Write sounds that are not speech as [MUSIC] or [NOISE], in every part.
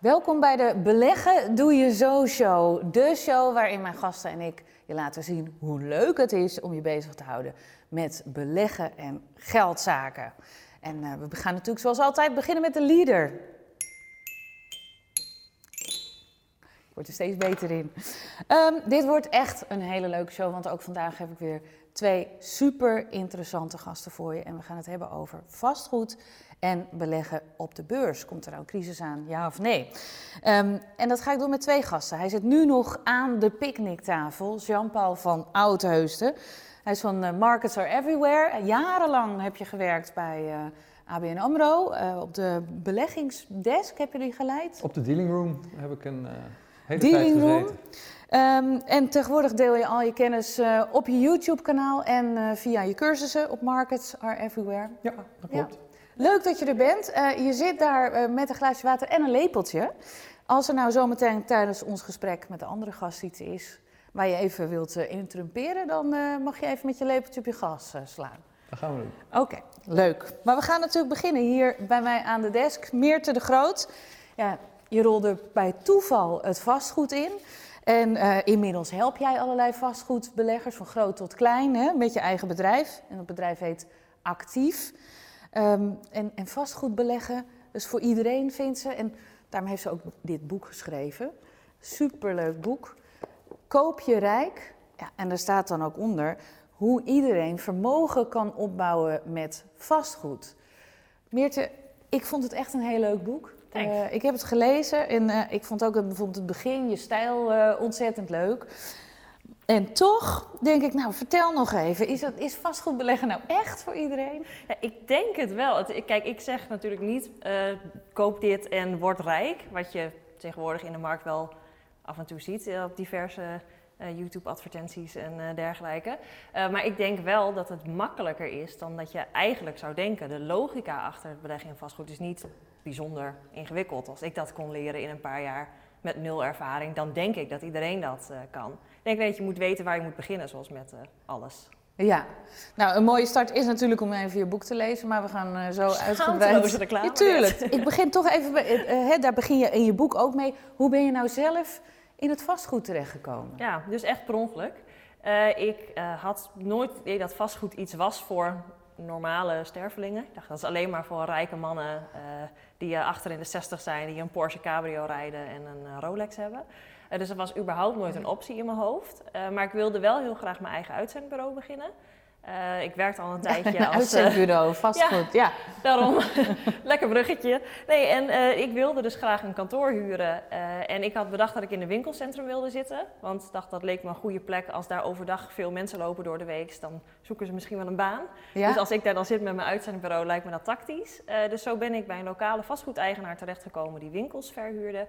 Welkom bij de Beleggen Doe Je Zo Show. De show waarin mijn gasten en ik je laten zien hoe leuk het is om je bezig te houden met beleggen en geldzaken. En uh, we gaan natuurlijk zoals altijd beginnen met de leader. Ik word er steeds beter in. Um, dit wordt echt een hele leuke show, want ook vandaag heb ik weer twee super interessante gasten voor je. En we gaan het hebben over vastgoed en beleggen op de beurs. Komt er nou een crisis aan, ja of nee? Um, en dat ga ik doen met twee gasten. Hij zit nu nog aan de picknicktafel, Jean-Paul van Oudheusden. Hij is van uh, Markets Are Everywhere. Jarenlang heb je gewerkt bij uh, eh, ABN AMRO. Uh, op de beleggingsdesk heb je die geleid? Op de dealing room heb ik een hele dealing room. Um, en tegenwoordig deel je al je kennis uh, op je YouTube-kanaal en uh, via je cursussen op Markets Are Everywhere. Ja, dat klopt. Ja. Leuk dat je er bent. Uh, je zit daar met een glaasje water en een lepeltje. Als er nou zometeen tijdens ons gesprek met de andere gast iets is waar je even wilt interrumperen, dan mag je even met je lepeltje op je gas slaan. Dat gaan we doen. Oké, okay, leuk. Maar we gaan natuurlijk beginnen hier bij mij aan de desk. Meerte de Groot. Ja, je rolde bij toeval het vastgoed in. En uh, inmiddels help jij allerlei vastgoedbeleggers, van groot tot klein, hè, met je eigen bedrijf. En dat bedrijf heet Actief. Um, en, en vastgoed beleggen, dus voor iedereen vindt ze. En daarom heeft ze ook dit boek geschreven. Superleuk boek. Koop je rijk. Ja, en daar staat dan ook onder hoe iedereen vermogen kan opbouwen met vastgoed. Meerte, ik vond het echt een heel leuk boek. Uh, ik heb het gelezen en uh, ik vond ook het, bijvoorbeeld het begin, je stijl, uh, ontzettend leuk. En toch denk ik, nou vertel nog even, is, dat, is vastgoedbeleggen nou echt voor iedereen? Ja, ik denk het wel. Kijk, ik zeg natuurlijk niet, koop dit en word rijk. Wat je tegenwoordig in de markt wel af en toe ziet op diverse YouTube-advertenties en dergelijke. maar ik denk wel dat het makkelijker is dan dat je eigenlijk zou denken. De logica achter het beleggen in vastgoed is niet bijzonder ingewikkeld. Als ik dat kon leren in een paar jaar met nul ervaring, dan denk ik dat iedereen dat uh, kan. Ik denk dat je moet weten waar je moet beginnen, zoals met uh, alles. Ja, nou een mooie start is natuurlijk om even je boek te lezen, maar we gaan uh, zo uitgebreid... reclame. Ja, tuurlijk. ik begin toch even, bij, uh, daar begin je in je boek ook mee. Hoe ben je nou zelf in het vastgoed terechtgekomen? Ja, dus echt per ongeluk. ik had nooit het idee dat vastgoed iets was voor normale stervelingen. Ik dacht dat is alleen maar voor rijke mannen die achter in de 60 zijn, die een Porsche Cabrio rijden en een uh, Rolex hebben. Uh, dus dat was überhaupt nooit een optie in mijn hoofd. maar ik wilde wel heel graag mijn eigen uitzendbureau beginnen. Uh, ik werkte al een [LAUGHS] tijdje als... uitzendbureau, [LAUGHS] uh, vastgoed, ja. ja. Daarom, [LAUGHS] lekker bruggetje. Nee, en uh, ik wilde dus graag een kantoor huren. en ik had bedacht dat ik in een winkelcentrum wilde zitten. Want ik dacht, dat leek me een goede plek. Als daar overdag veel mensen lopen door de week, dan zoeken ze misschien wel een baan. Ja? Dus als ik daar dan zit met mijn uitzendbureau, lijkt me dat tactisch. dus zo ben ik bij een lokale vastgoedeigenaar terechtgekomen die winkels verhuurde.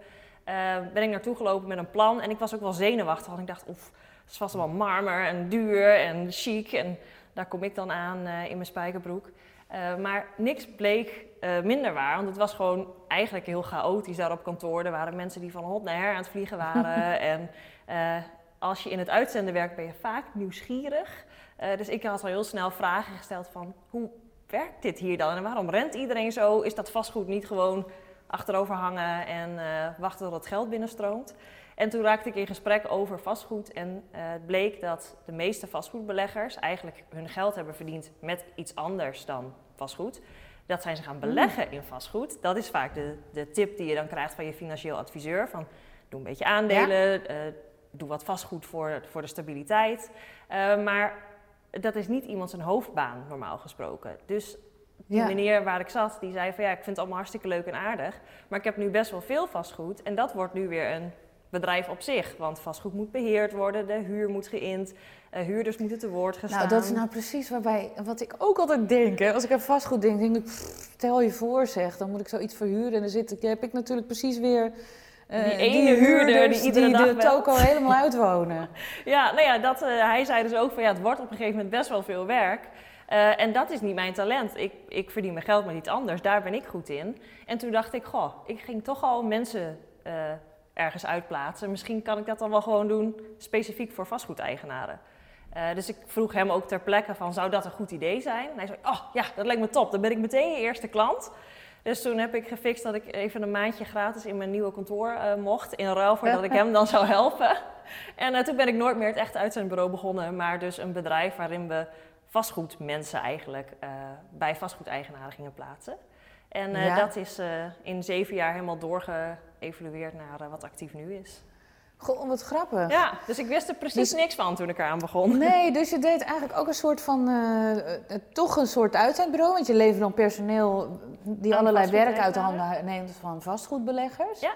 ben ik naartoe gelopen met een plan. En ik was ook wel zenuwachtig, want ik dacht, of het is vast wel marmer en duur en chic en daar kom ik dan aan uh, in mijn spijkerbroek. Uh, maar niks bleek uh, minder waar, want het was gewoon eigenlijk heel chaotisch daar op kantoor. Er waren mensen die van hot naar her aan het vliegen waren. [LAUGHS] en als je in het uitzenden werkt, ben je vaak nieuwsgierig. dus ik had al heel snel vragen gesteld van, hoe werkt dit hier dan? En waarom rent iedereen zo? Is dat vastgoed niet gewoon achterover hangen en wachten tot het geld binnenstroomt? En toen raakte ik in gesprek over vastgoed en uh, het bleek dat de meeste vastgoedbeleggers eigenlijk hun geld hebben verdiend met iets anders dan vastgoed. Dat zijn ze gaan beleggen in vastgoed. Dat is vaak de, de tip die je dan krijgt van je financieel adviseur. Van doe een beetje aandelen, ja. uh, doe wat vastgoed voor, voor de stabiliteit. Uh, maar dat is niet iemand zijn hoofdbaan normaal gesproken. Dus die ja. meneer waar ik zat, die zei van ja, ik vind het allemaal hartstikke leuk en aardig. Maar ik heb nu best wel veel vastgoed en dat wordt nu weer een bedrijf op zich. Want vastgoed moet beheerd worden, de huur moet geïnd, uh, huurders moeten te woord gaan Nou, dat is nou precies waarbij, wat ik ook altijd denk. Hè. Als ik aan vastgoed denk, denk ik, pff, stel je voor zeg, dan moet ik zoiets verhuren. En dan zit ik, heb ik natuurlijk precies weer... Uh, die ene die huurder die iedere die dag de toko [LAUGHS] helemaal uitwonen. ja, nou ja, dat, uh, hij zei dus ook van ja, het wordt op een gegeven moment best wel veel werk. Uh, en dat is niet mijn talent. Ik, ik verdien mijn geld met iets anders. Daar ben ik goed in. En toen dacht ik, goh, ik ging toch al mensen ergens uitplaatsen. Misschien kan ik dat dan wel gewoon doen specifiek voor vastgoedeigenaren. Uh, dus ik vroeg hem ook ter plekke van, zou dat een goed idee zijn? En hij zei, oh ja, dat lijkt me top. Dan ben ik meteen je eerste klant. Dus toen heb ik gefixt dat ik even een maandje gratis in mijn nieuwe kantoor uh, mocht. In ruil voor dat ik hem dan zou helpen. [LAUGHS] En uh, toen ben ik nooit meer het echt uit zijn bureau begonnen. Maar dus een bedrijf waarin we vastgoedmensen eigenlijk bij vastgoedeigenaren gingen plaatsen. En ja. dat is in zeven jaar helemaal doorgeëvolueerd naar wat actief nu is. Goh, wat grappig. Ja, dus ik wist er precies dus, niks van toen ik eraan begon. Nee, dus je deed eigenlijk ook een soort van, uh, toch een soort uitzendbureau. Want je levert dan personeel die allerlei werk uit de handen neemt van vastgoedbeleggers. Ja.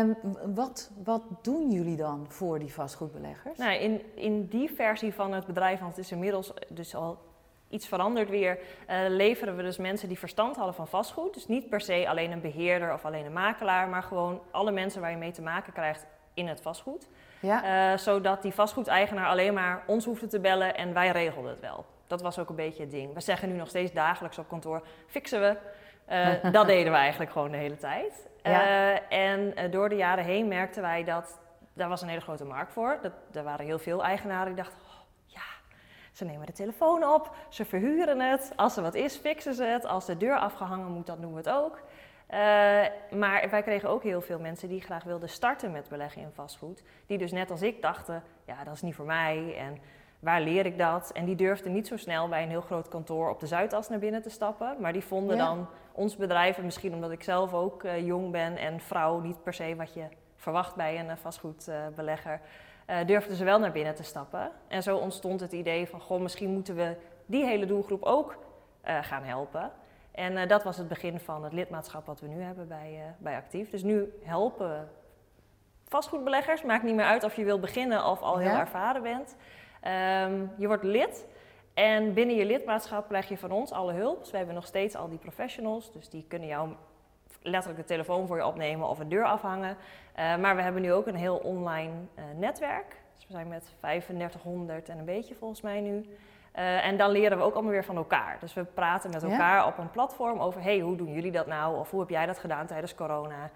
Um, wat, wat doen jullie dan voor die vastgoedbeleggers? Nou, in, in die versie van het bedrijf, want het is inmiddels dus al iets veranderd weer, uh, leveren we dus mensen die verstand hadden van vastgoed. Dus niet per se alleen een beheerder of alleen een makelaar, maar gewoon alle mensen waar je mee te maken krijgt in het vastgoed. Ja. Uh, zodat die vastgoedeigenaar alleen maar ons hoefde te bellen en wij regelden het wel. Dat was ook een beetje het ding. We zeggen nu nog steeds dagelijks op kantoor, fixen we. Uh, [LAUGHS] dat deden we eigenlijk gewoon de hele tijd. Ja. En door de jaren heen merkten wij dat daar was een hele grote markt voor. Dat, er waren heel veel eigenaren die dachten, ze nemen de telefoon op, ze verhuren het. Als er wat is, fixen ze het. Als de deur afgehangen moet, dan doen we het ook. Uh, maar wij kregen ook heel veel mensen die graag wilden starten met beleggen in vastgoed. Die dus net als ik dachten, ja, dat is niet voor mij en waar leer ik dat? En die durfden niet zo snel bij een heel groot kantoor op de Zuidas naar binnen te stappen. Maar die vonden Ja. dan ons bedrijf, en misschien omdat ik zelf ook eh, jong ben en vrouw, niet per se wat je verwacht bij een eh, vastgoedbelegger, eh, durfden ze wel naar binnen te stappen. En zo ontstond het idee van, goh, misschien moeten we die hele doelgroep ook eh, gaan helpen. En eh, dat was het begin van het lidmaatschap wat we nu hebben bij, bij Actief. Dus nu helpen vastgoedbeleggers. Maakt niet meer uit of je wil beginnen of al heel Ja. ervaren bent. Ehm, je wordt lid en binnen je lidmaatschap krijg je van ons alle hulp. Dus we hebben nog steeds al die professionals. Dus die kunnen jou letterlijk de telefoon voor je opnemen of een deur afhangen. Eh, maar we hebben nu ook een heel online eh, netwerk. Dus we zijn met 3500 en een beetje volgens mij nu. Uh, en dan leren we ook allemaal weer van elkaar. Dus we praten met Ja. elkaar op een platform over: hey, hoe doen jullie dat nou? Of hoe heb jij dat gedaan tijdens corona?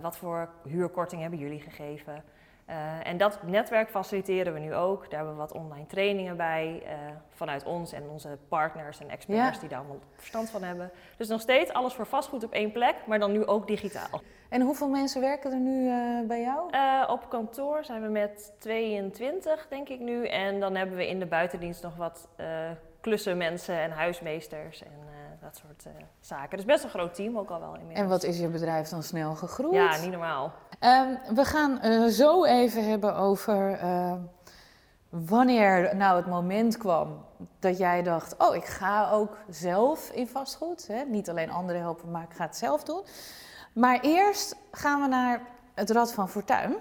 Wat voor huurkorting hebben jullie gegeven? Uh, en dat netwerk faciliteren we nu ook. Daar hebben we wat online trainingen bij vanuit ons en onze partners en experts Ja. die daar allemaal verstand van hebben. Dus nog steeds alles voor vastgoed op één plek, maar dan nu ook digitaal. En hoeveel mensen werken er nu eh, bij jou? Op kantoor zijn we met 22, denk ik nu. En dan hebben we in de buitendienst nog wat klussenmensen en huismeesters en dat soort zaken. Dus best een groot team ook al wel inmiddels. En wat is je bedrijf dan snel gegroeid? Ja, niet normaal. Um, we gaan uh, zo even hebben over uh, wanneer nou het moment kwam dat jij dacht: Oh, ik ga ook zelf in vastgoed. Hè? Niet alleen anderen helpen, maar ik ga het zelf doen. Maar eerst gaan we naar het Rad van Fortuin.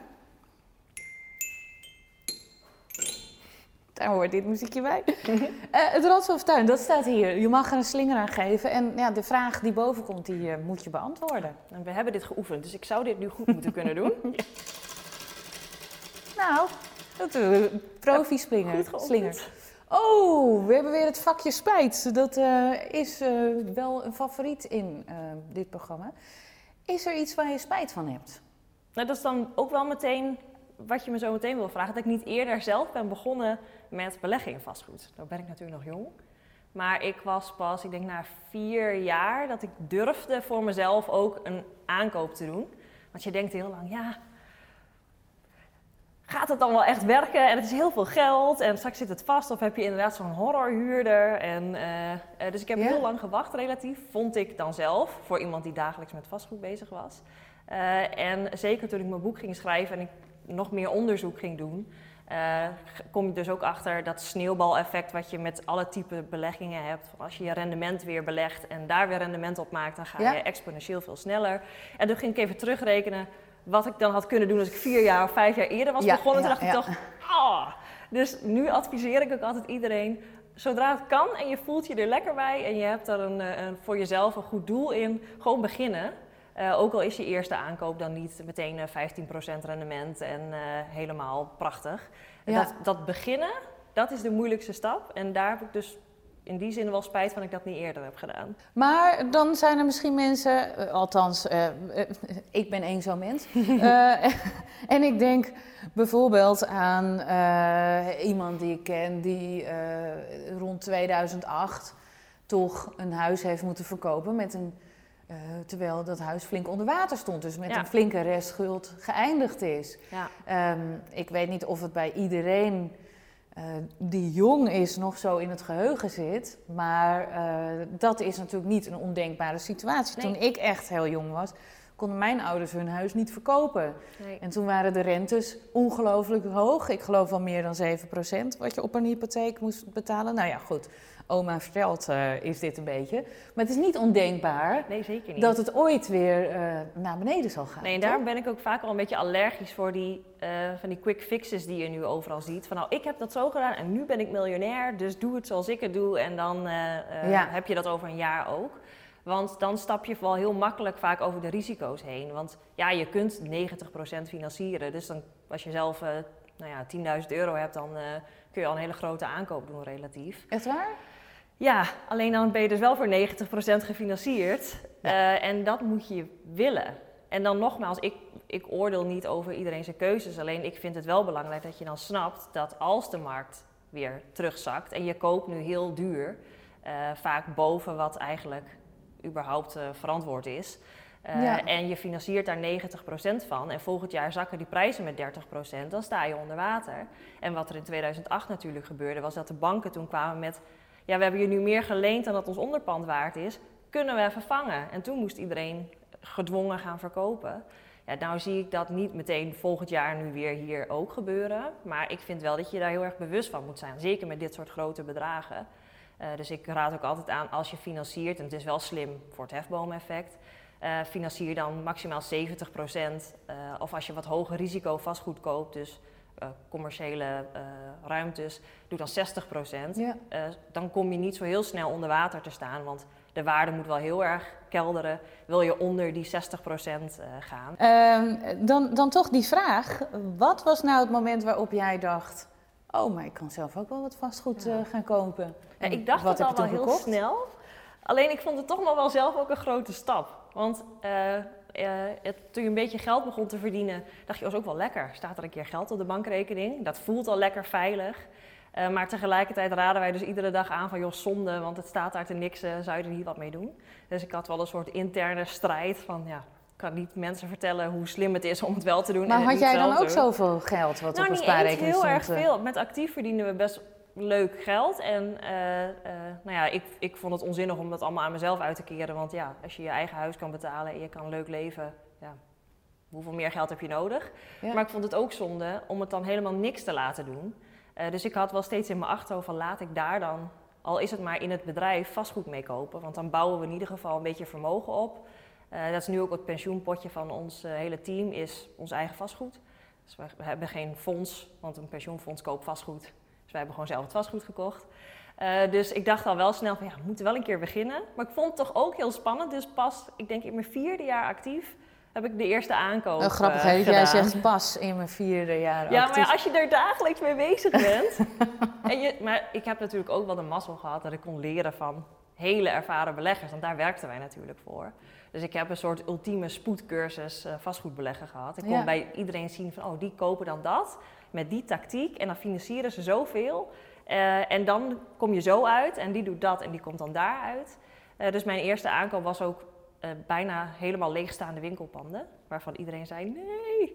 Daar hoort dit muziekje bij. uh, [LAUGHS] het Fortuin, dat staat hier. Je mag er een slinger aan geven. En ja, de vraag die boven komt, die uh, moet je beantwoorden. En we hebben dit geoefend, dus ik zou dit nu goed moeten kunnen doen. [LAUGHS] nou, dat we profi slinger. Goed slinger. Oh, we hebben weer het vakje spijt. Dat uh, is wel een favoriet in dit programma. Is er iets waar je spijt van hebt? Nou, dat is dan ook wel meteen wat je me zo meteen wil vragen. Dat ik niet eerder zelf ben begonnen met beleggen in vastgoed. Dan ben ik natuurlijk nog jong. Maar ik was pas, ik denk na vier jaar, dat ik durfde voor mezelf ook een aankoop te doen. Want je denkt heel lang, ja, gaat het dan wel echt werken? En het is heel veel geld en straks zit het vast. Of heb je inderdaad zo'n horrorhuurder? En, uh, dus ik heb Ja. heel lang gewacht relatief, vond ik dan zelf, voor iemand die dagelijks met vastgoed bezig was. Uh, en zeker toen ik mijn boek ging schrijven en ik nog meer onderzoek ging doen, uh, kom je dus ook achter dat sneeuwbaleffect wat je met alle type beleggingen hebt. Van als je je rendement weer belegt en daar weer rendement op maakt, dan ga Ja. je exponentieel veel sneller. En toen ging ik even terugrekenen wat ik dan had kunnen doen als ik vier jaar of vijf jaar eerder was Ja, begonnen. ja, toen dacht ik toch, ah. Dus nu adviseer ik ook altijd iedereen, zodra het kan en je voelt je er lekker bij en je hebt er een, eh, een, voor jezelf een goed doel in, gewoon beginnen. Uh, ook al is je eerste aankoop dan niet meteen uh, 15% rendement en uh, helemaal prachtig. Ja. Dat, dat beginnen, dat is de moeilijkste stap. En daar heb ik dus in die zin wel spijt van dat ik dat niet eerder heb gedaan. Maar dan zijn er misschien mensen, althans, uh, uh, ik ben één zo'n mens. Uh, [LAUGHS] en ik denk bijvoorbeeld aan iemand die ik ken die rond 2008 toch een huis heeft moeten verkopen met een Eh, terwijl dat huis flink onder water stond, dus met Ja. een flinke restschuld geëindigd is. Ja. Ehm, ik weet niet of het bij iedereen eh, die jong is nog zo in het geheugen zit. Maar eh, dat is natuurlijk niet een ondenkbare situatie. Nee. Toen ik echt heel jong was, konden mijn ouders hun huis niet verkopen. Nee. En toen waren de rentes ongelooflijk hoog. Ik geloof wel meer dan 7% wat je op een hypotheek moest betalen. Nou ja, goed. Oma vertelt eh, is dit een beetje. Maar het is niet ondenkbaar nee, zeker niet. dat het ooit weer eh, naar beneden zal gaan. Nee, en toch? daarom ben ik ook vaak al een beetje allergisch voor die, eh, van die quick fixes die je nu overal ziet. Van nou, ik heb dat zo gedaan en nu ben ik miljonair, dus doe het zoals ik het doe. En dan Ja. heb je dat over een jaar ook. Want dan stap je wel heel makkelijk vaak over de risico's heen. Want ja, je kunt 90% financieren. Dus dan, als je zelf nou ja, 10.000 euro hebt, dan kun je al een hele grote aankoop doen relatief. Echt waar? Ja, alleen dan ben je dus wel voor 90% gefinancierd. Ja. Eh, en dat moet je willen. En dan nogmaals, ik, ik oordeel niet over iedereen zijn keuzes. Alleen ik vind het wel belangrijk dat je dan snapt dat als de markt weer terugzakt en je koopt nu heel duur, eh, vaak boven wat eigenlijk überhaupt eh, verantwoord is. Ja. En je financiert daar 90% van en volgend jaar zakken die prijzen met 30%, dan sta je onder water. En wat er in 2008 natuurlijk gebeurde, was dat de banken toen kwamen met ja, we hebben je nu meer geleend dan dat ons onderpand waard is. Kunnen we vervangen? En toen moest iedereen gedwongen gaan verkopen. Ja, nou zie ik dat niet meteen volgend jaar nu weer hier ook gebeuren. Maar ik vind wel dat je daar heel erg bewust van moet zijn. Zeker met dit soort grote bedragen. Eh, dus ik raad ook altijd aan als je financiert, en het is wel slim voor het hefboomeffect. eh financier dan maximaal 70%. eh, of als je wat hoger risico vastgoed koopt, dus eh, commerciële eh, ruimtes, doe dan 60%. Ja. Eh, dan kom je niet zo heel snel onder water te staan. Want de waarde moet wel heel erg kelderen. Wil je onder die 60% eh, gaan? Ehm, dan, dan toch die vraag. Wat was nou het moment waarop jij dacht... Oh, maar ik kan zelf ook wel wat vastgoed Ja. gaan kopen. Ja, En ik dacht heb al wel heel snel. Alleen ik vond het toch nog wel zelf ook een grote stap. Want het- toen je een beetje geld begon te verdienen, dacht je, oh, is ook wel lekker. Staat er een keer geld op de bankrekening? Dat voelt al lekker veilig. Eh, maar tegelijkertijd raden wij dus iedere dag aan van, joh, zonde, want het staat daar te niks, eh, zou je er niet wat mee doen? Dus ik had wel een soort interne strijd van, ja, ik kan niet mensen vertellen hoe slim het is om het wel te doen. en Maar had niet jij dan ook doen. zoveel geld wat Nou, op een niet eens spaarrekening heel stond? erg eh? veel. Met actief verdienen we best leuk geld. En eh, eh, nou ja, ik, ik vond het onzinnig om dat allemaal aan mezelf uit te keren. Want ja, als je je eigen huis kan betalen en je kan leuk leven, ja, hoeveel meer geld heb je nodig? Ja. Maar ik vond het ook zonde om het dan helemaal niks te laten doen. Eh, dus ik had wel steeds in mijn achterhoofd van laat ik daar dan, al is het maar in het bedrijf, vastgoed mee kopen. Want dan bouwen we in ieder geval een beetje vermogen op. Dat is nu ook het pensioenpotje van ons hele team, is ons eigen vastgoed. Dus we hebben geen fonds, want een pensioenfonds koopt vastgoed. Dus wij hebben gewoon zelf het vastgoed gekocht. Eh, dus ik dacht al wel snel van ja, we moeten wel een keer beginnen. Maar ik vond het toch ook heel spannend. Dus pas, ik denk in mijn vierde jaar actief, heb ik de eerste aankoop Oh, grappig eh, hè, jij zegt pas in mijn vierde jaar Ja, actief. maar als je er dagelijks mee bezig bent. [LAUGHS] en je, maar ik heb natuurlijk ook wel de mazzel gehad dat ik kon leren van hele ervaren beleggers. Want daar werkten wij natuurlijk voor. Dus ik heb een soort ultieme spoedcursus eh, vastgoedbeleggen gehad. Ik kon Ja. bij iedereen zien van, oh, die kopen dan dat met die tactiek. En dan financieren ze zoveel. Eh, en dan kom je zo uit en die doet dat en die komt dan daaruit. Eh dus mijn eerste aankoop was ook eh, bijna helemaal leegstaande winkelpanden. Waarvan iedereen zei, nee,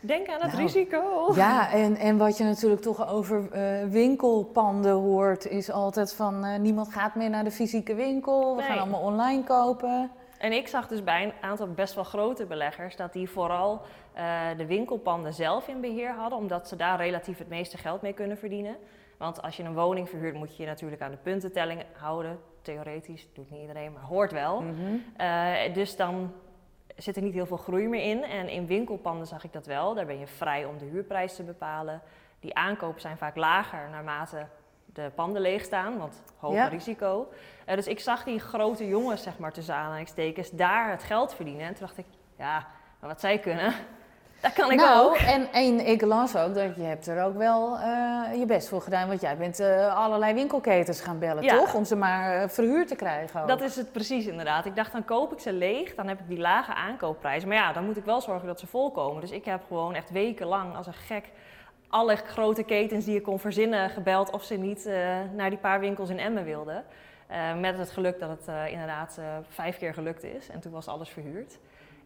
denk aan het Nou, risico. [LAUGHS] Ja, en, en wat je natuurlijk toch over winkelpanden hoort, is altijd van niemand gaat meer naar de fysieke winkel. We Nee. gaan allemaal online kopen. En ik zag dus bij een aantal best wel grote beleggers dat die vooral eh, de winkelpanden zelf in beheer hadden, omdat ze daar relatief het meeste geld mee kunnen verdienen. Want als je een woning verhuurt, moet je je natuurlijk aan de puntentelling houden. Theoretisch, doet niet iedereen, maar hoort wel. Mhm. Eh, dus dan zit er niet heel veel groei meer in. En in winkelpanden zag ik dat wel. Daar ben je vrij om de huurprijs te bepalen. Die aankopen zijn vaak lager naarmate de panden leeg staan, want hoger Ja. risico. Eh, dus ik zag die grote jongens, zeg maar, tussen aanhalingstekens, daar het geld verdienen. En toen dacht ik, ja, maar wat zij kunnen, dat kan ik nou, ook. En, en ik las ook dat je hebt er ook wel eh, je best voor gedaan. Want jij bent eh, allerlei winkelketens gaan bellen, Ja. toch? Om ze maar eh, verhuurd te krijgen ook. Dat is het precies inderdaad. Ik dacht, dan koop ik ze leeg, dan heb ik die lage aankoopprijs. Maar ja, dan moet ik wel zorgen dat ze volkomen. Dus ik heb gewoon echt wekenlang als een gek alle grote ketens die je kon verzinnen gebeld of ze niet naar die paar winkels in Emmen wilden. Uh, met het geluk dat het uh, inderdaad uh, vijf keer gelukt is. En toen was alles verhuurd.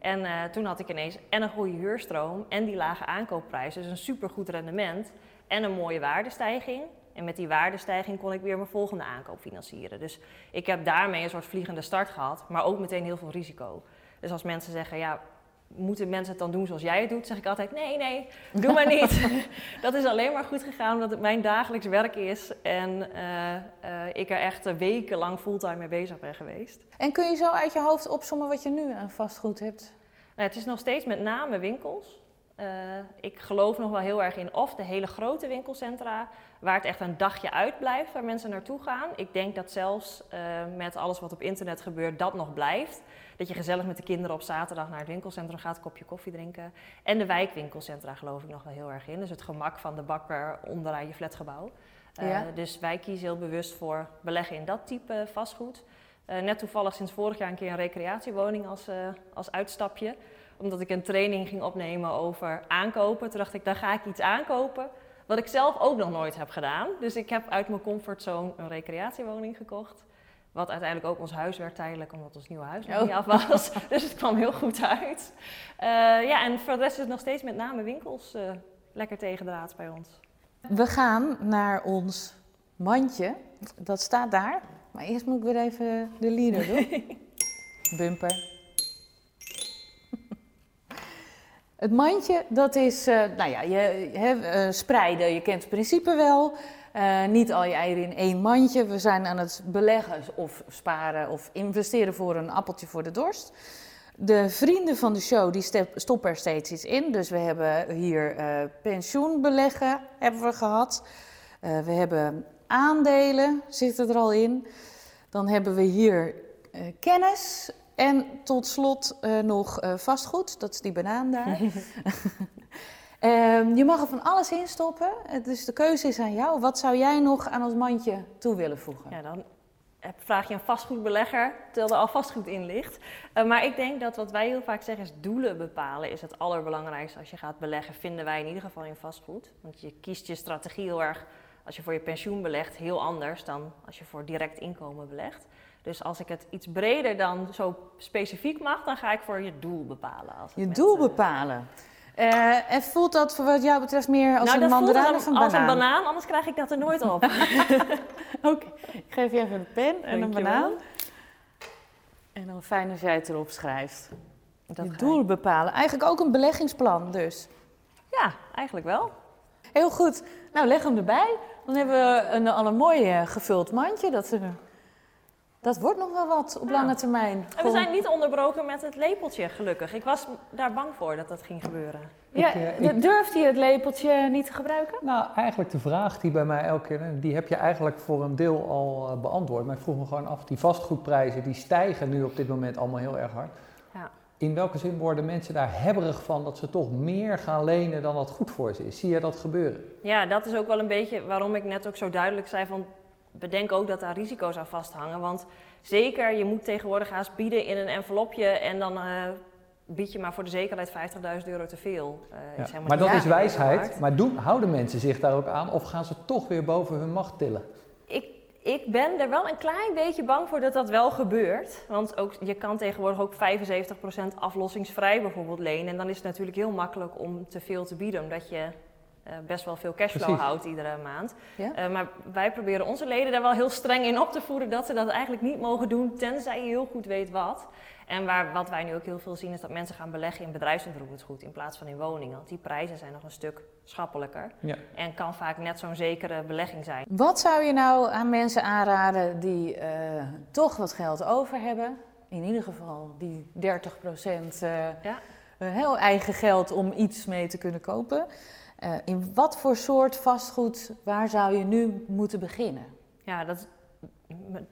En toen had ik ineens en een goede huurstroom en die lage aankoopprijs. Dus een supergoed rendement en een mooie waardestijging. En met die waardestijging kon ik weer mijn volgende aankoop financieren. Dus ik heb daarmee een soort vliegende start gehad, maar ook meteen heel veel risico. Dus als mensen zeggen, ja, moeten mensen het dan doen zoals jij het doet? Zeg ik altijd, nee, nee, doe maar niet. [LAUGHS] [LAUGHS] dat is alleen maar goed gegaan omdat het mijn dagelijks werk is. En uh, uh, ik er echt wekenlang fulltime mee bezig ben geweest. En kun je zo uit je hoofd opzommen wat je nu aan vastgoed hebt? Nou, het is nog steeds met name winkels. Uh, ik geloof nog wel heel erg in of de hele grote winkelcentra, waar het echt een dagje uitblijft, waar mensen naartoe gaan. Ik denk dat zelfs met alles wat op internet gebeurt, dat nog blijft. Dat je gezellig met de kinderen op zaterdag naar het winkelcentrum gaat, een kopje koffie drinken. En de wijkwinkelcentra geloof ik nog wel heel erg in. Dus het gemak van de bakker onderaan je flatgebouw. Uh, ja. Dus wij kiezen heel bewust voor beleggen in dat type vastgoed. net toevallig sinds vorig jaar een keer een recreatiewoning als, als uitstapje omdat ik een training ging opnemen over aankopen. Toen dacht ik, dan ga ik iets aankopen wat ik zelf ook nog nooit heb gedaan. Dus ik heb uit mijn comfortzone een recreatiewoning gekocht. Wat uiteindelijk ook ons huis werd tijdelijk, omdat ons nieuwe huis nog niet af was. [LAUGHS] dus het kwam heel goed uit. Uh, ja, en voor de rest is het nog steeds met name winkels uh, lekker tegendraads bij ons. We gaan naar ons mandje. Dat staat daar. Maar eerst moet ik weer even de leader doen. [LAUGHS] Bumper. [LAUGHS] Het mandje, dat is, uh, nou ja, je, spreiden, je kent het principe wel. Uh, niet al je eieren in één mandje. We zijn aan het beleggen of sparen of investeren voor een appeltje voor de dorst. De vrienden van de show die stoppen er steeds iets in. Dus we hebben hier pensioenbeleggen hebben we gehad. we hebben aandelen, zitten er al in. Dan hebben we hier kennis en tot slot uh, nog uh, vastgoed, dat is die banaan daar. [LAUGHS] um, je mag er van alles in stoppen, dus de keuze is aan jou. Wat zou jij nog aan ons mandje toe willen voegen? Ja, dan vraag je een vastgoedbelegger, terwijl er al vastgoed in ligt. Uh, maar ik denk dat wat wij heel vaak zeggen is doelen bepalen is het allerbelangrijkste als je gaat beleggen, vinden wij in ieder geval in vastgoed. Want je kiest je strategie heel erg, als je voor je pensioen belegt, heel anders dan als je voor direct inkomen belegt. Dus als ik het iets breder dan zo specifiek mag, dan ga ik voor je doel bepalen. Als je doel bepalen. Uh, en voelt dat voor wat jou betreft meer als nou, een mandarijn of een banaan? Als een banaan, anders krijg ik dat er nooit op. [LAUGHS] Oké, okay. ik geef je even een pen en een banaan. En dan fijn als jij het erop schrijft. Dat je doel bepalen. Eigenlijk ook een beleggingsplan dus. Ja, eigenlijk wel. Heel goed. Nou, leg hem erbij. Dan hebben we een, al een mooi uh, gevuld mandje. Dat er dat wordt nog wel wat op lange termijn. En we zijn niet onderbroken met het lepeltje, gelukkig. Ik was daar bang voor dat dat ging gebeuren. Ja, ik, uh, durft hij het lepeltje niet te gebruiken? Nou, eigenlijk de vraag die bij mij elke keer, die heb je eigenlijk voor een deel al uh, beantwoord. Maar ik vroeg me gewoon af, die vastgoedprijzen die stijgen nu op dit moment allemaal heel erg hard. Ja. In welke zin worden mensen daar hebberig van dat ze toch meer gaan lenen dan dat goed voor ze is? Zie je dat gebeuren? Ja, dat is ook wel een beetje waarom ik net ook zo duidelijk zei van bedenk ook dat daar risico's aan vasthangen. Want zeker, je moet tegenwoordig haast bieden in een envelopje en dan uh, bied je maar voor de zekerheid 50.000 euro te veel. Uh, ja, maar dat is wijsheid. Maar doen, houden mensen zich daar ook aan of gaan ze toch weer boven hun macht tillen? Ik, ik ben er wel een klein beetje bang voor dat dat wel gebeurt. Want ook, je kan tegenwoordig ook 75% aflossingsvrij bijvoorbeeld lenen. En dan is het natuurlijk heel makkelijk om te veel te bieden, omdat je uh, best wel veel cashflow Precies. houdt iedere maand. Ja? Uh, maar wij proberen onze leden daar wel heel streng in op te voeren dat ze dat eigenlijk niet mogen doen, tenzij je heel goed weet wat. En waar, wat wij nu ook heel veel zien is dat mensen gaan beleggen in bedrijfsontroeringsgoed in plaats van in woningen. Want die prijzen zijn nog een stuk schappelijker ja. en kan vaak net zo'n zekere belegging zijn. Wat zou je nou aan mensen aanraden die uh, toch wat geld over hebben? In ieder geval die 30 procent ja. heel eigen geld om iets mee te kunnen kopen. Uh, in wat voor soort vastgoed, waar zou je nu moeten beginnen? Ja, dat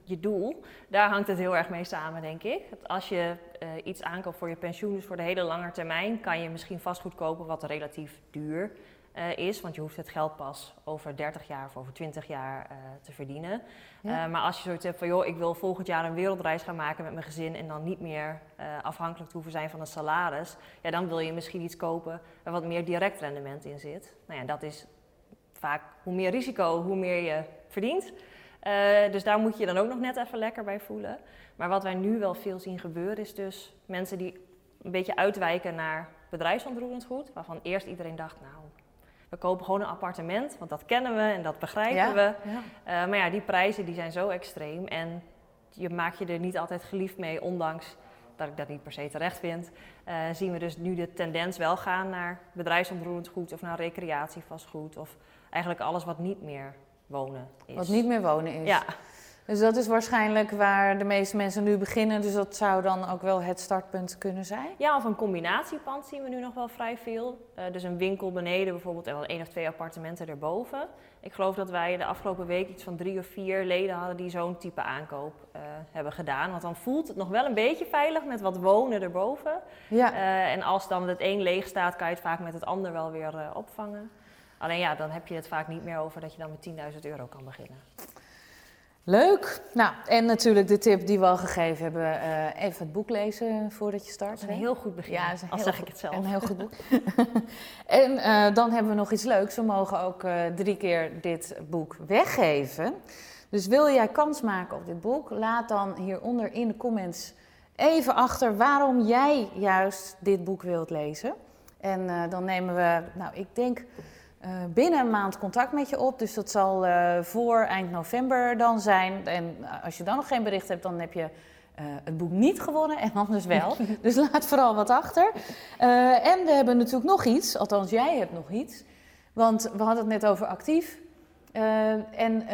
je doel, daar hangt het heel erg mee samen, denk ik. Als je uh, iets aankoopt voor je pensioen, dus voor de hele lange termijn, kan je misschien vastgoed kopen wat relatief duur uh, is. Want je hoeft het geld pas over 30 jaar of over 20 jaar uh, te verdienen. Ja. Uh, maar als je zoiets hebt van, joh, ik wil volgend jaar een wereldreis gaan maken met mijn gezin en dan niet meer afhankelijk te hoeven zijn van een salaris, ja, dan wil je misschien iets kopen waar wat meer direct rendement in zit. Nou ja, dat is vaak hoe meer risico, hoe meer je verdient. dus daar moet je dan ook nog net even lekker bij voelen. Maar wat wij nu wel veel zien gebeuren is dus mensen die een beetje uitwijken naar bedrijfsontroerend goed. Waarvan eerst iedereen dacht, nou, we kopen gewoon een appartement, want dat kennen we en dat begrijpen we. Uh, maar ja, die prijzen die zijn zo extreem en je maakt je er niet altijd geliefd mee, ondanks dat ik dat niet per se terecht vind. Uh, zien we dus nu de tendens wel gaan naar bedrijfsontroerend goed of naar recreatievastgoed of eigenlijk alles wat niet meer wonen is. Wat niet meer wonen is. Ja. Dus dat is waarschijnlijk waar de meeste mensen nu beginnen. Dus dat zou dan ook wel het startpunt kunnen zijn? Ja, of een combinatiepand zien we nu nog wel vrij veel. Uh, dus een winkel beneden bijvoorbeeld en wel één of twee appartementen erboven. Ik geloof dat wij de afgelopen week iets van drie of vier leden hadden die zo'n type aankoop uh, hebben gedaan. Want dan voelt het nog wel een beetje veilig met wat wonen erboven. Ja. Uh, en als dan het een leeg staat, kan je het vaak met het ander wel weer opvangen. Alleen ja, dan heb je het vaak niet meer over dat je dan met 10.000 euro kan beginnen. Leuk. Nou, en natuurlijk de tip die we al gegeven hebben, uh, even het boek lezen voordat je start. Dat is een heel goed begin, ja, al zeg ik het zelf. Een heel goed boek. [LAUGHS] en uh, dan hebben we nog iets leuks. We mogen ook uh, drie keer dit boek weggeven. Dus wil jij kans maken op dit boek, laat dan hieronder in de comments even achter waarom jij juist dit boek wilt lezen. En dan nemen we, nou ik denk binnen een maand contact met je op. Dus dat zal uh, voor eind november dan zijn. En eh, als je dan nog geen bericht hebt, dan heb je het boek niet gewonnen en anders wel. [LAUGHS] dus laat vooral wat achter. en we hebben natuurlijk nog iets, althans jij hebt nog iets. Want we hadden het net over actief. en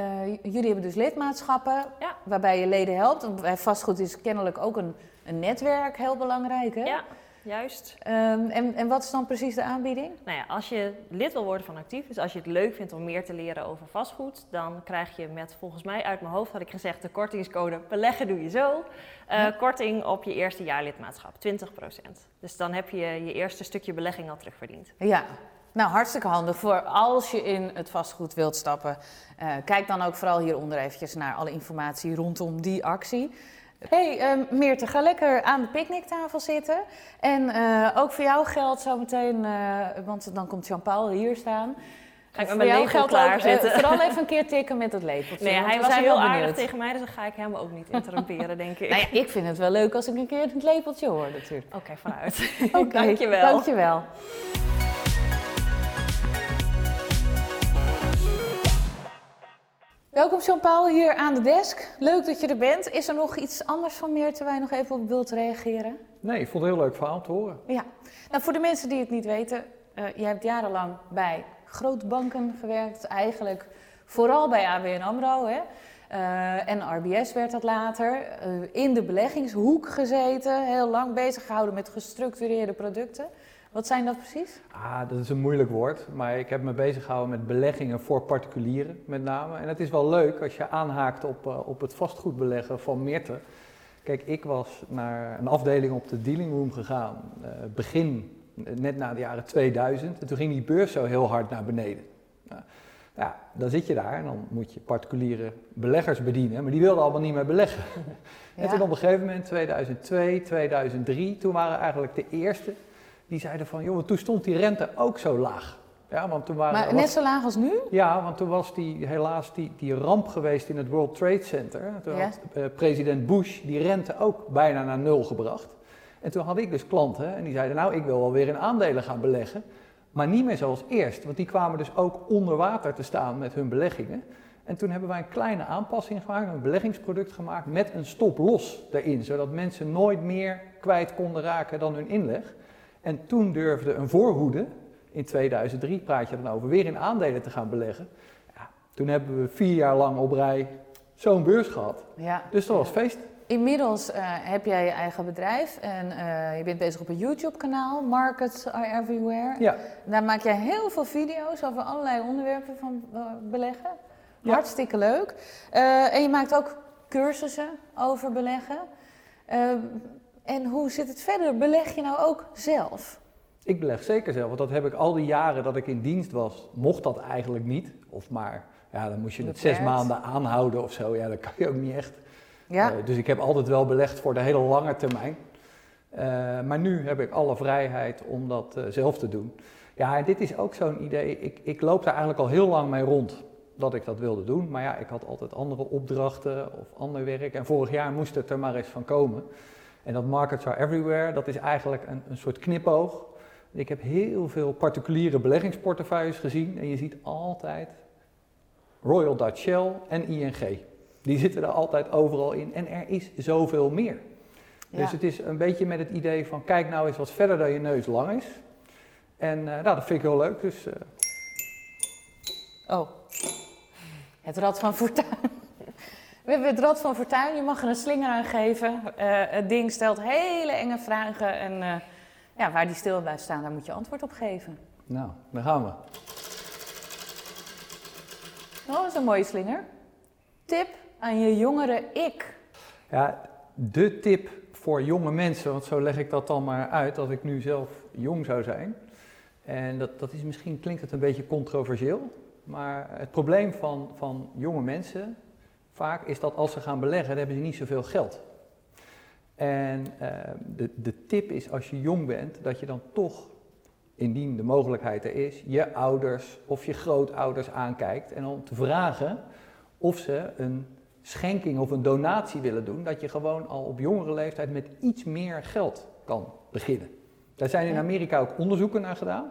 jullie hebben dus lidmaatschappen ja. waarbij je leden helpt. Bij vastgoed is kennelijk ook een, een netwerk heel belangrijk. Hè? Ja juist. Um, en, en wat is dan precies de aanbieding? Nou ja, als je lid wil worden van Actief, dus als je het leuk vindt om meer te leren over vastgoed, dan krijg je met, volgens mij uit mijn hoofd had ik gezegd, de kortingscode beleggen doe je zo, uh, korting op je eerste jaar lidmaatschap, 20%. Dus dan heb je je eerste stukje belegging al terugverdiend. Ja, nou, hartstikke handig voor als je in het vastgoed wilt stappen. Uh, kijk dan ook vooral hieronder eventjes naar alle informatie rondom die actie hey, uh, Meerte, ga lekker aan de picknicktafel zitten. En uh, ook voor jou geldt zometeen, uh, want dan komt Jean-Paul hier staan. Ga ik met mijn lepel klaar zitten. vooral even [LAUGHS] een keer tikken met het lepeltje. Nee, hij was heel aardig tegen mij, dus dan ga ik hem ook niet interromperen, denk ik. Nou ja, ik vind het wel leuk als ik een keer het lepeltje hoor, natuurlijk. Oké, okay, vanuit. [LAUGHS] okay, [LAUGHS] dankjewel. Dankjewel. Welkom Jean-Paul hier aan de desk. Leuk dat je er bent. Is er nog iets anders van meer terwijl je nog even op wilt reageren? Nee, ik vond het een heel leuk verhaal te horen. Ja, nou voor de mensen die het niet weten, uh, jij hebt jarenlang bij grootbanken gewerkt, eigenlijk vooral bij ABN AMRO hè? Uh, en RBS werd dat later. Uh, in de beleggingshoek gezeten, heel lang bezig gehouden met gestructureerde producten. Wat zijn dat precies? Ah, dat is een moeilijk woord, maar ik heb me bezig gehouden met beleggingen voor particulieren met name. En het is wel leuk als je aanhaakt op, uh, op het vastgoedbeleggen van Meerte. Kijk, ik was naar een afdeling op de dealing room gegaan, uh, begin, net na de jaren 2000. En toen ging die beurs zo heel hard naar beneden. Nou, ja, dan zit je daar en dan moet je particuliere beleggers bedienen, maar die wilden allemaal niet meer beleggen. [LAUGHS] Ja. En toen op een gegeven moment, 2002, 2003, toen waren eigenlijk de eerste die zeiden van, joh, toen stond die rente ook zo laag. Ja, want toen waren, maar net zo laag als nu? Ja, want toen was die, helaas die, die ramp geweest in het World Trade Center. Toen had uh, president Bush die rente ook bijna naar nul gebracht. En toen had ik dus klanten en die zeiden, nou, ik wil wel weer in aandelen gaan beleggen. Maar niet meer zoals eerst, want die kwamen dus ook onder water te staan met hun beleggingen. En toen hebben wij een kleine aanpassing gemaakt, een beleggingsproduct gemaakt met een stop los erin. Zodat mensen nooit meer kwijt konden raken dan hun inleg. En toen durfde een voorhoede, in 2003 praat je dan over, weer in aandelen te gaan beleggen. Ja, toen hebben we vier jaar lang op rij zo'n beurs gehad. Ja. Dus dat was feest. Inmiddels uh, heb jij je eigen bedrijf en uh, je bent bezig op een YouTube-kanaal, Markets Are Everywhere. Ja. Daar maak je heel veel video's over allerlei onderwerpen van uh, beleggen. Ja. Hartstikke leuk. en je maakt ook cursussen over beleggen. En hoe zit het verder? Beleg je nou ook zelf? Ik beleg zeker zelf, want dat heb ik al die jaren dat ik in dienst was, mocht dat eigenlijk niet. Of maar, ja, dan moest je het zes maanden aanhouden of zo. Ja, dat kan je ook niet echt. Ja. Uh, dus ik heb altijd wel belegd voor de hele lange termijn. Uh, maar nu heb ik alle vrijheid om dat uh, zelf te doen. Ja, en dit is ook zo'n idee. Ik, ik loop daar eigenlijk al heel lang mee rond. dat ik dat wilde doen. Maar ja, ik had altijd andere opdrachten of ander werk. En vorig jaar moest het er maar eens van komen. En dat Markets Are Everywhere, dat is eigenlijk een, een soort knipoog. Ik heb heel veel particuliere beleggingsportefeuilles gezien. En je ziet altijd Royal Dutch Shell en ING. Die zitten er altijd overal in. En er is zoveel meer. Dus het is een beetje met het idee van kijk nou eens wat verder dan je neus lang is. En uh, nou, dat vind ik heel leuk. Dus, uh... Oh, het Rad van Fortuin. We hebben het Rad van Fortuin, je mag er een slinger aan geven. Uh, het ding stelt hele enge vragen en ja, waar die stil blijft staan, daar moet je antwoord op geven. Nou, daar gaan we. Oh, dat is een mooie slinger. Tip aan je jongere ik. Ja, de tip voor jonge mensen, want zo leg ik dat dan maar uit als ik nu zelf jong zou zijn. En dat, dat is misschien, klinkt het een beetje controversieel, maar het probleem van, van jonge mensen vaak is dat als ze gaan beleggen, dan hebben ze niet zoveel geld. En uh, de, de tip is als je jong bent, dat je dan toch, indien de mogelijkheid er is, je ouders of je grootouders aankijkt en om te vragen of ze een schenking of een donatie willen doen, dat je gewoon al op jongere leeftijd met iets meer geld kan beginnen. Daar zijn in Amerika ook onderzoeken naar gedaan.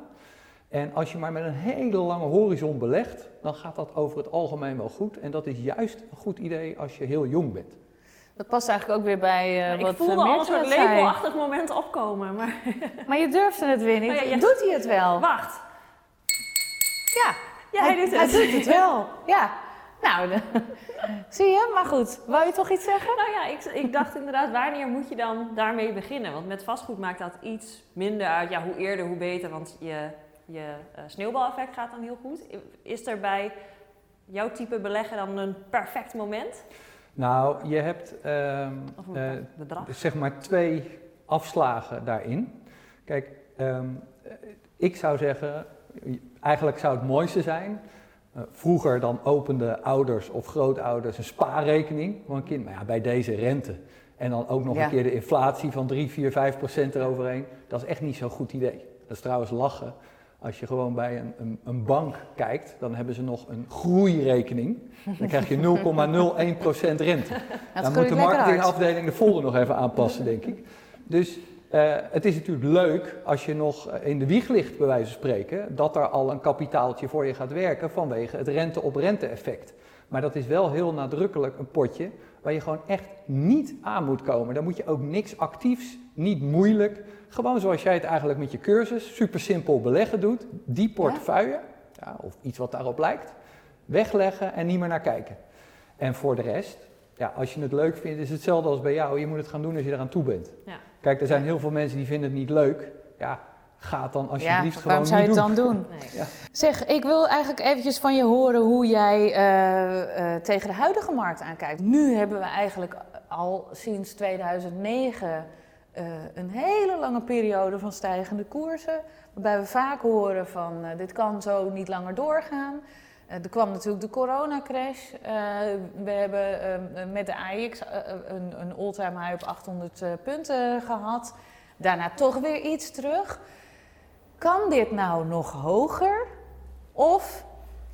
En als je maar met een hele lange horizon belegt, dan gaat dat over het algemeen wel goed. En dat is juist een goed idee als je heel jong bent. Dat past eigenlijk ook weer bij uh, wat Ik voelde al een soort labelachtig moment opkomen. Maar... [LAUGHS] maar je durfde het weer niet. Oh doet hij het wel? Wacht. Ja, ja hij, hij, doet het. Hij doet het [LAUGHS] wel, ja. Nou, [LAUGHS] zie je? Maar goed, wou je toch iets zeggen? Nou ja, ik, ik dacht inderdaad, wanneer moet je dan daarmee beginnen? Want met vastgoed maakt dat iets minder uit. Ja, hoe eerder, hoe beter, want je, je uh, sneeuwbaleffect gaat dan heel goed. Is er bij jouw type beleggen dan een perfect moment? Nou, je hebt uh, uh, zeg maar twee afslagen daarin. Kijk, um, ik zou zeggen, eigenlijk zou het mooiste zijn uh, vroeger dan openden ouders of grootouders een spaarrekening voor een kind. Maar ja, bij deze rente. En dan ook nog ja. een keer de inflatie van 3, 4, 5 procent eroverheen. Dat is echt niet zo'n goed idee. Dat is trouwens lachen. Als je gewoon bij een, een, een, bank kijkt, dan hebben ze nog een groeirekening. Dan krijg je 0,01% rente. [LAUGHS] Dan moet de marketingafdeling de folder nog even aanpassen, denk ik. Dus uh, het is natuurlijk leuk als je nog in de wieg ligt, bij wijze van spreken, dat er al een kapitaaltje voor je gaat werken vanwege het rente-op-rente effect. Maar dat is wel heel nadrukkelijk een potje waar je gewoon echt niet aan moet komen. Dan moet je ook niks actiefs, niet moeilijk. Gewoon zoals jij het eigenlijk met je cursus, super simpel beleggen doet. Die portefeuille, ja, of iets wat daarop lijkt, wegleggen en niet meer naar kijken. En voor de rest, ja, als je het leuk vindt, is het hetzelfde als bij jou. Je moet het gaan doen als je eraan toe bent. Ja. Kijk, er zijn heel veel mensen die vinden het niet leuk. Ja, ga het dan alsjeblieft ja, gewoon zou je het dan doen? [LAUGHS] Ja. Zeg, ik wil eigenlijk eventjes van je horen hoe jij uh, uh, tegen de huidige markt aankijkt. Nu hebben we eigenlijk al sinds 2009 uh, een hele lange periode van stijgende koersen. Waarbij we vaak horen van dit kan zo niet langer doorgaan. er kwam natuurlijk de coronacrash. we hebben met de AX een, een all-time high op 800 punten gehad. Daarna toch weer iets terug. Kan dit nou nog hoger? Of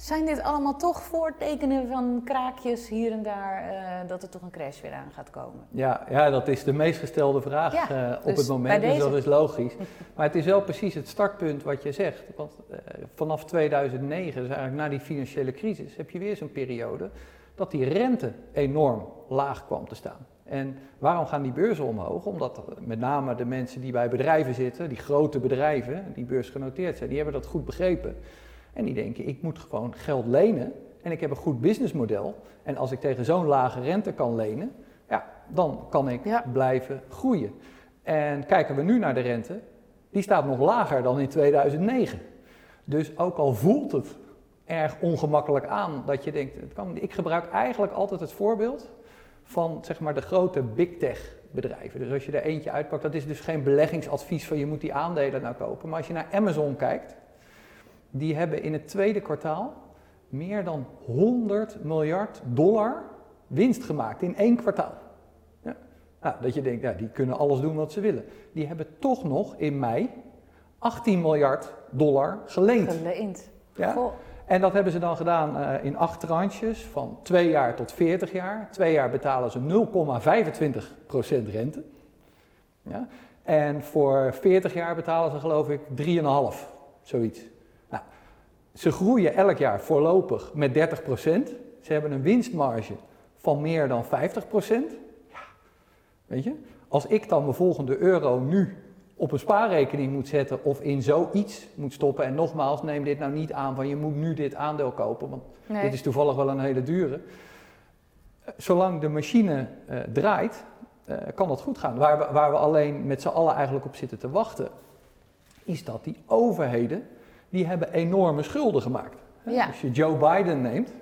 zijn dit allemaal toch voortekenen van kraakjes hier en daar uh, dat er toch een crash weer aan gaat komen? Ja, ja dat is de meest gestelde vraag ja, uh, op dus het moment, dus dat is logisch. [LAUGHS] maar het is wel precies het startpunt wat je zegt. Want uh, vanaf 2009, dus eigenlijk na die financiële crisis, heb je weer zo'n periode dat die rente enorm laag kwam te staan. En waarom gaan die beurzen omhoog? Omdat met name de mensen die bij bedrijven zitten, die grote bedrijven, die beursgenoteerd zijn, die hebben dat goed begrepen. En die denken, ik moet gewoon geld lenen en ik heb een goed businessmodel. En als ik tegen zo'n lage rente kan lenen, ja, dan kan ik blijven groeien. En kijken we nu naar de rente, die staat nog lager dan in 2009. Dus ook al voelt het erg ongemakkelijk aan dat je denkt, het kan, ik gebruik eigenlijk altijd het voorbeeld van zeg maar, de grote big tech bedrijven. Dus als je er eentje uitpakt, dat is dus geen beleggingsadvies van je moet die aandelen nou kopen. Maar als je naar Amazon kijkt, die hebben in het tweede kwartaal meer dan 100 miljard dollar winst gemaakt in één kwartaal. Ja. Nou, dat je denkt, ja, die kunnen alles doen wat ze willen. Die hebben toch nog in mei 18 miljard dollar geleend. Geleend. Ja? En dat hebben ze dan gedaan uh, in acht tranches van 2 jaar tot 40 jaar. Twee jaar betalen ze 0,25% rente. Ja? En voor 40 jaar betalen ze geloof ik 3,5, zoiets. Ze groeien elk jaar voorlopig met 30%. Ze hebben een winstmarge van meer dan 50%. Ja, weet je, als ik dan mijn volgende euro nu op een spaarrekening moet zetten of in zoiets moet stoppen. En nogmaals, neem dit nou niet aan van je moet nu dit aandeel kopen, want dit is toevallig wel een hele dure. Zolang de machine uh, draait, uh, kan dat goed gaan. Waar we, waar we alleen met z'n allen eigenlijk op zitten te wachten, is dat die overheden, die hebben enorme schulden gemaakt. Ja. Als je Joe Biden neemt,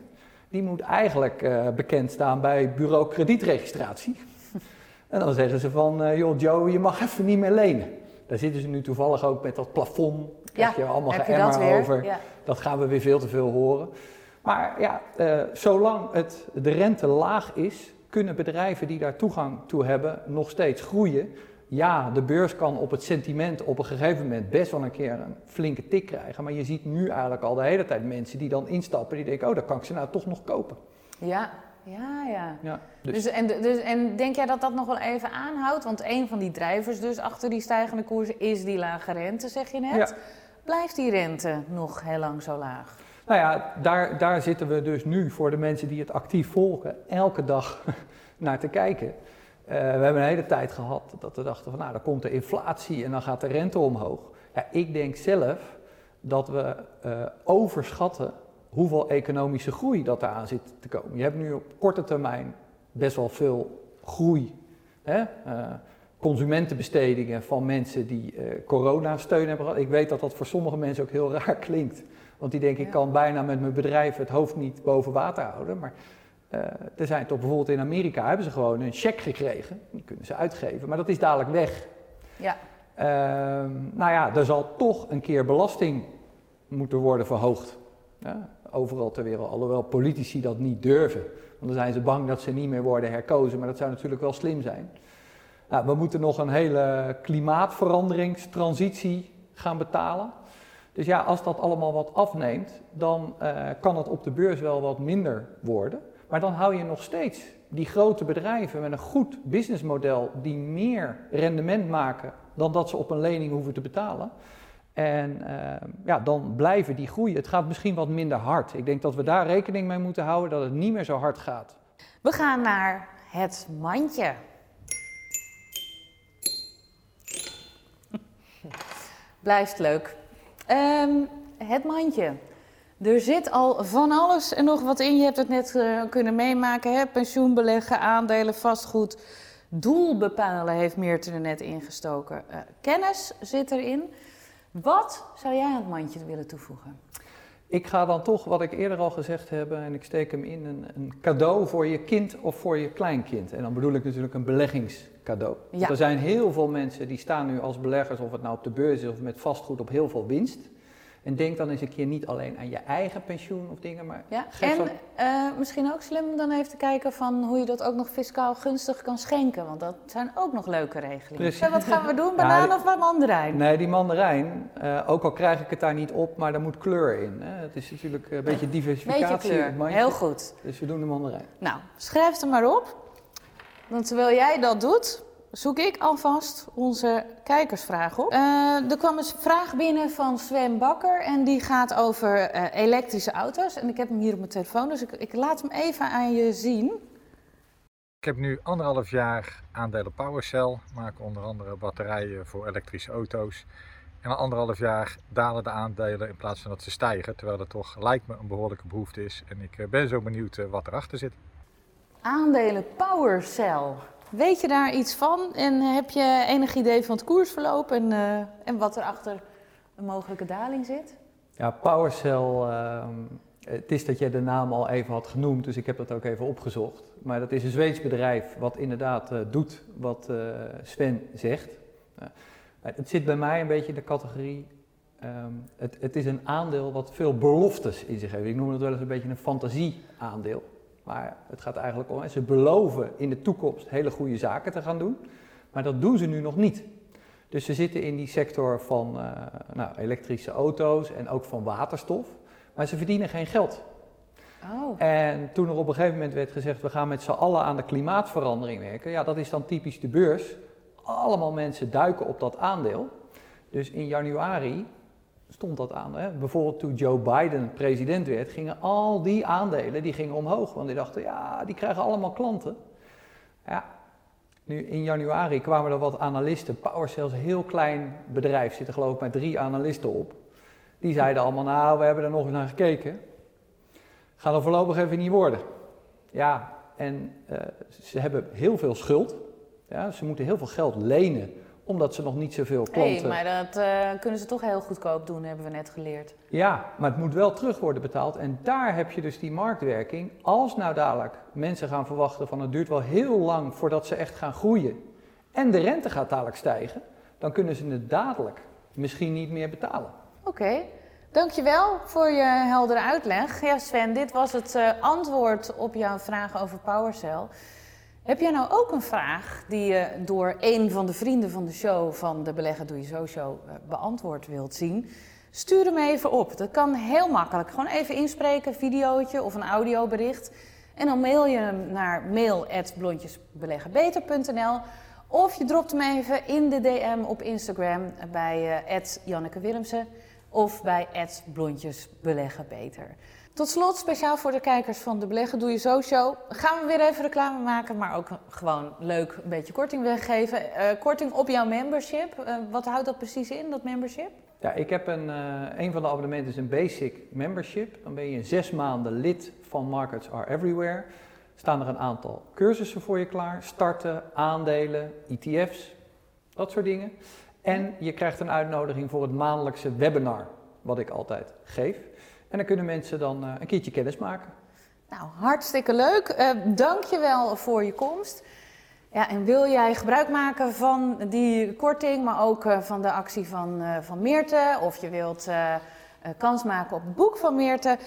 die moet eigenlijk uh, bekend staan bij bureau kredietregistratie. [LAUGHS] en dan zeggen ze van, joh Joe, je mag even niet meer lenen. Daar zitten ze nu toevallig ook met dat plafond. Ja, je allemaal geëmmer over. Ja. Dat gaan we weer veel te veel horen. Maar ja, uh, zolang het, de rente laag is, kunnen bedrijven die daar toegang toe hebben nog steeds groeien. Ja, de beurs kan op het sentiment op een gegeven moment best wel een keer een flinke tik krijgen. Maar je ziet nu eigenlijk al de hele tijd mensen die dan instappen, die denken, oh, dan kan ik ze nou toch nog kopen. Ja, ja, ja. ja dus. dus. en, dus, en denk jij dat dat nog wel even aanhoudt? Want een van die drijvers dus achter die stijgende koersen is die lage rente, zeg je net. Ja. Blijft die rente nog heel lang zo laag? Nou ja, daar, daar zitten we dus nu voor de mensen die het actief volgen, elke dag [LAUGHS] naar te kijken. Uh, we hebben een hele tijd gehad dat we dachten van nou, dan komt de inflatie en dan gaat de rente omhoog. Ja, ik denk zelf dat we uh, overschatten hoeveel economische groei dat eraan zit te komen. Je hebt nu op korte termijn best wel veel groei. Hè? Uh, consumentenbestedingen van mensen die uh, coronasteun hebben gehad. Ik weet dat dat voor sommige mensen ook heel [LAUGHS] raar klinkt. Want die denken, ik kan bijna met mijn bedrijf het hoofd niet boven water houden. Maar uh, er zijn toch bijvoorbeeld in Amerika hebben ze gewoon een cheque gekregen. Die kunnen ze uitgeven, maar dat is dadelijk weg. Ja. Uh, nou ja, er zal toch een keer belasting moeten worden verhoogd. Ja, overal ter wereld, alhoewel politici dat niet durven. Want dan zijn ze bang dat ze niet meer worden herkozen, maar dat zou natuurlijk wel slim zijn. Nou, we moeten nog een hele klimaatveranderingstransitie gaan betalen. Dus ja, als dat allemaal wat afneemt, dan uh, kan het op de beurs wel wat minder worden. Maar dan hou je nog steeds die grote bedrijven met een goed businessmodel die meer rendement maken dan dat ze op een lening hoeven te betalen. En uh, ja, dan blijven die groeien. Het gaat misschien wat minder hard. Ik denk dat we daar rekening mee moeten houden dat het niet meer zo hard gaat. We gaan naar het mandje. [LAUGHS] Blijft leuk. Um, het mandje. Er zit al van alles en nog wat in. Je hebt het net uh, kunnen meemaken. Hè? Pensioenbeleggen, aandelen, vastgoed. Doel bepalen heeft Meerte er net ingestoken. Uh, kennis zit erin. Wat zou jij aan het mandje willen toevoegen? Ik ga dan toch, wat ik eerder al gezegd heb, en ik steek hem in, een, een cadeau voor je kind of voor je kleinkind. En dan bedoel ik natuurlijk een beleggingscadeau. Ja. Er zijn heel veel mensen die staan nu als beleggers, of het nou op de beurs is of met vastgoed, op heel veel winst. En denk dan eens een keer niet alleen aan je eigen pensioen of dingen, maar... Ja, en uh, misschien ook slim om dan even te kijken van hoe je dat ook nog fiscaal gunstig kan schenken. Want dat zijn ook nog leuke regelingen. Precies. wat gaan we doen, [LAUGHS] banaan ja, of mandarijn? Nee, die mandarijn, uh, ook al krijg ik het daar niet op, maar daar moet kleur in. Hè. Het is natuurlijk een beetje diversificatie. Beetje kleur, heel goed. Dus we doen de mandarijn. Nou, schrijf er maar op. Want terwijl jij dat doet, zoek ik alvast onze kijkersvraag op. Uh, er kwam een vraag binnen van Sven Bakker en die gaat over uh, elektrische auto's. En ik heb hem hier op mijn telefoon, dus ik, ik, laat hem even aan je zien. Ik heb nu anderhalf jaar aandelen PowerCell, maken onder andere batterijen voor elektrische auto's. En na anderhalf jaar dalen de aandelen in plaats van dat ze stijgen, terwijl er toch lijkt me een behoorlijke behoefte is. En ik eh, ben zo benieuwd wat erachter zit. Aandelen PowerCell. Weet je daar iets van en heb je enig idee van het koersverloop en, uh, en wat er achter een mogelijke daling zit? Ja, PowerCell, uh, het is dat je de naam al even had genoemd, dus ik heb dat ook even opgezocht. Maar dat is een Zweeds bedrijf wat inderdaad uh, doet wat uh, Sven zegt. het zit bij mij een beetje in de categorie, um, het, het is een aandeel wat veel beloftes in zich heeft. Ik noem het wel eens een beetje een fantasieaandeel. Maar het gaat eigenlijk om, ze beloven in de toekomst hele goede zaken te gaan doen, maar dat doen ze nu nog niet. Dus ze zitten in die sector van uh, nou, elektrische auto's en ook van waterstof. Maar maar ze verdienen geen geld. Oh. En toen er op een gegeven moment werd gezegd, we gaan met z'n allen aan de klimaatverandering werken, ja, dat is dan typisch de beurs. Allemaal mensen duiken op dat aandeel. Dus in januari stond dat aan. Hè? Bijvoorbeeld toen Joe Biden president werd, gingen al die aandelen die gingen omhoog. Want die dachten, ja, die krijgen allemaal klanten. Ja, nu in januari kwamen er wat analisten. PowerCell is een heel klein bedrijf, zitten geloof ik met drie analisten op. Die zeiden allemaal, nou, we hebben er nog eens naar gekeken. Gaat er voorlopig even niet worden. Ja, en uh, ze hebben heel veel schuld. Ja, ze moeten heel veel geld lenen omdat ze nog niet zoveel klanten... Nee, maar dat uh, kunnen ze toch heel goedkoop doen, hebben we net geleerd. Ja, maar het moet wel terug worden betaald. En daar heb je dus die marktwerking. Als nou dadelijk mensen gaan verwachten van het duurt wel heel lang voordat ze echt gaan groeien... en de rente gaat dadelijk stijgen, dan kunnen ze het dadelijk misschien niet meer betalen. Oké. Dankjewel voor je heldere uitleg. Ja, Sven, dit was het uh, antwoord op jouw vraag over PowerCell. Heb jij nou ook een vraag die je door een van de vrienden van de show, van de Beleggen Doe Je Zo Show, eh, beantwoord wilt zien? Stuur hem even op. Dat kan heel makkelijk. Gewoon even inspreken, videootje of een audiobericht. En dan mail je hem naar mail.blondjesbeleggenbeter.nl of je dropt hem even in de DM op Instagram bij uh, Janneke Willemsen of bij blondjesbeleggenbeter. Tot slot, speciaal voor de kijkers van de Beleggen Doe Je Zo Show, gaan we weer even reclame maken, maar ook gewoon leuk een beetje korting weggeven. Uh, korting op jouw membership. Uh, wat houdt dat precies in, dat membership? Ja, ik heb een, uh, een van de abonnementen is een basic membership. Dan ben je zes maanden lid van Markets Are Everywhere. Staan er een aantal cursussen voor je klaar. Starten, aandelen, ETF's, dat soort dingen. En je krijgt een uitnodiging voor het maandelijkse webinar, wat ik altijd geef. En dan kunnen mensen dan uh, een keertje kennis maken. Nou, hartstikke leuk. Uh, Dank je wel voor je komst. Ja, en wil jij gebruik maken van die korting, maar ook uh, van de actie van, van Meerte, of je wilt kans maken op het boek van Meerte,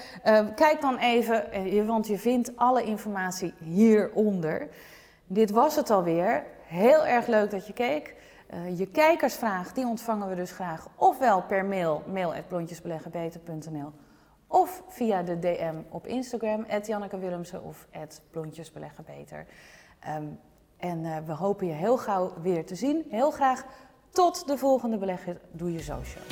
kijk dan even, want je vindt alle informatie hieronder. Dit was het alweer. Heel erg leuk dat je keek. Uh, je kijkersvraag, die ontvangen we dus graag ofwel per mail, mail.blondjesbeleggenbeter.nl of via de DM op Instagram, Janneke Willemsen of blondjesbeleggenbeter. Um, en uh, we hopen je heel gauw weer te zien. Heel graag tot de volgende Beleggen Doe Je Zo show.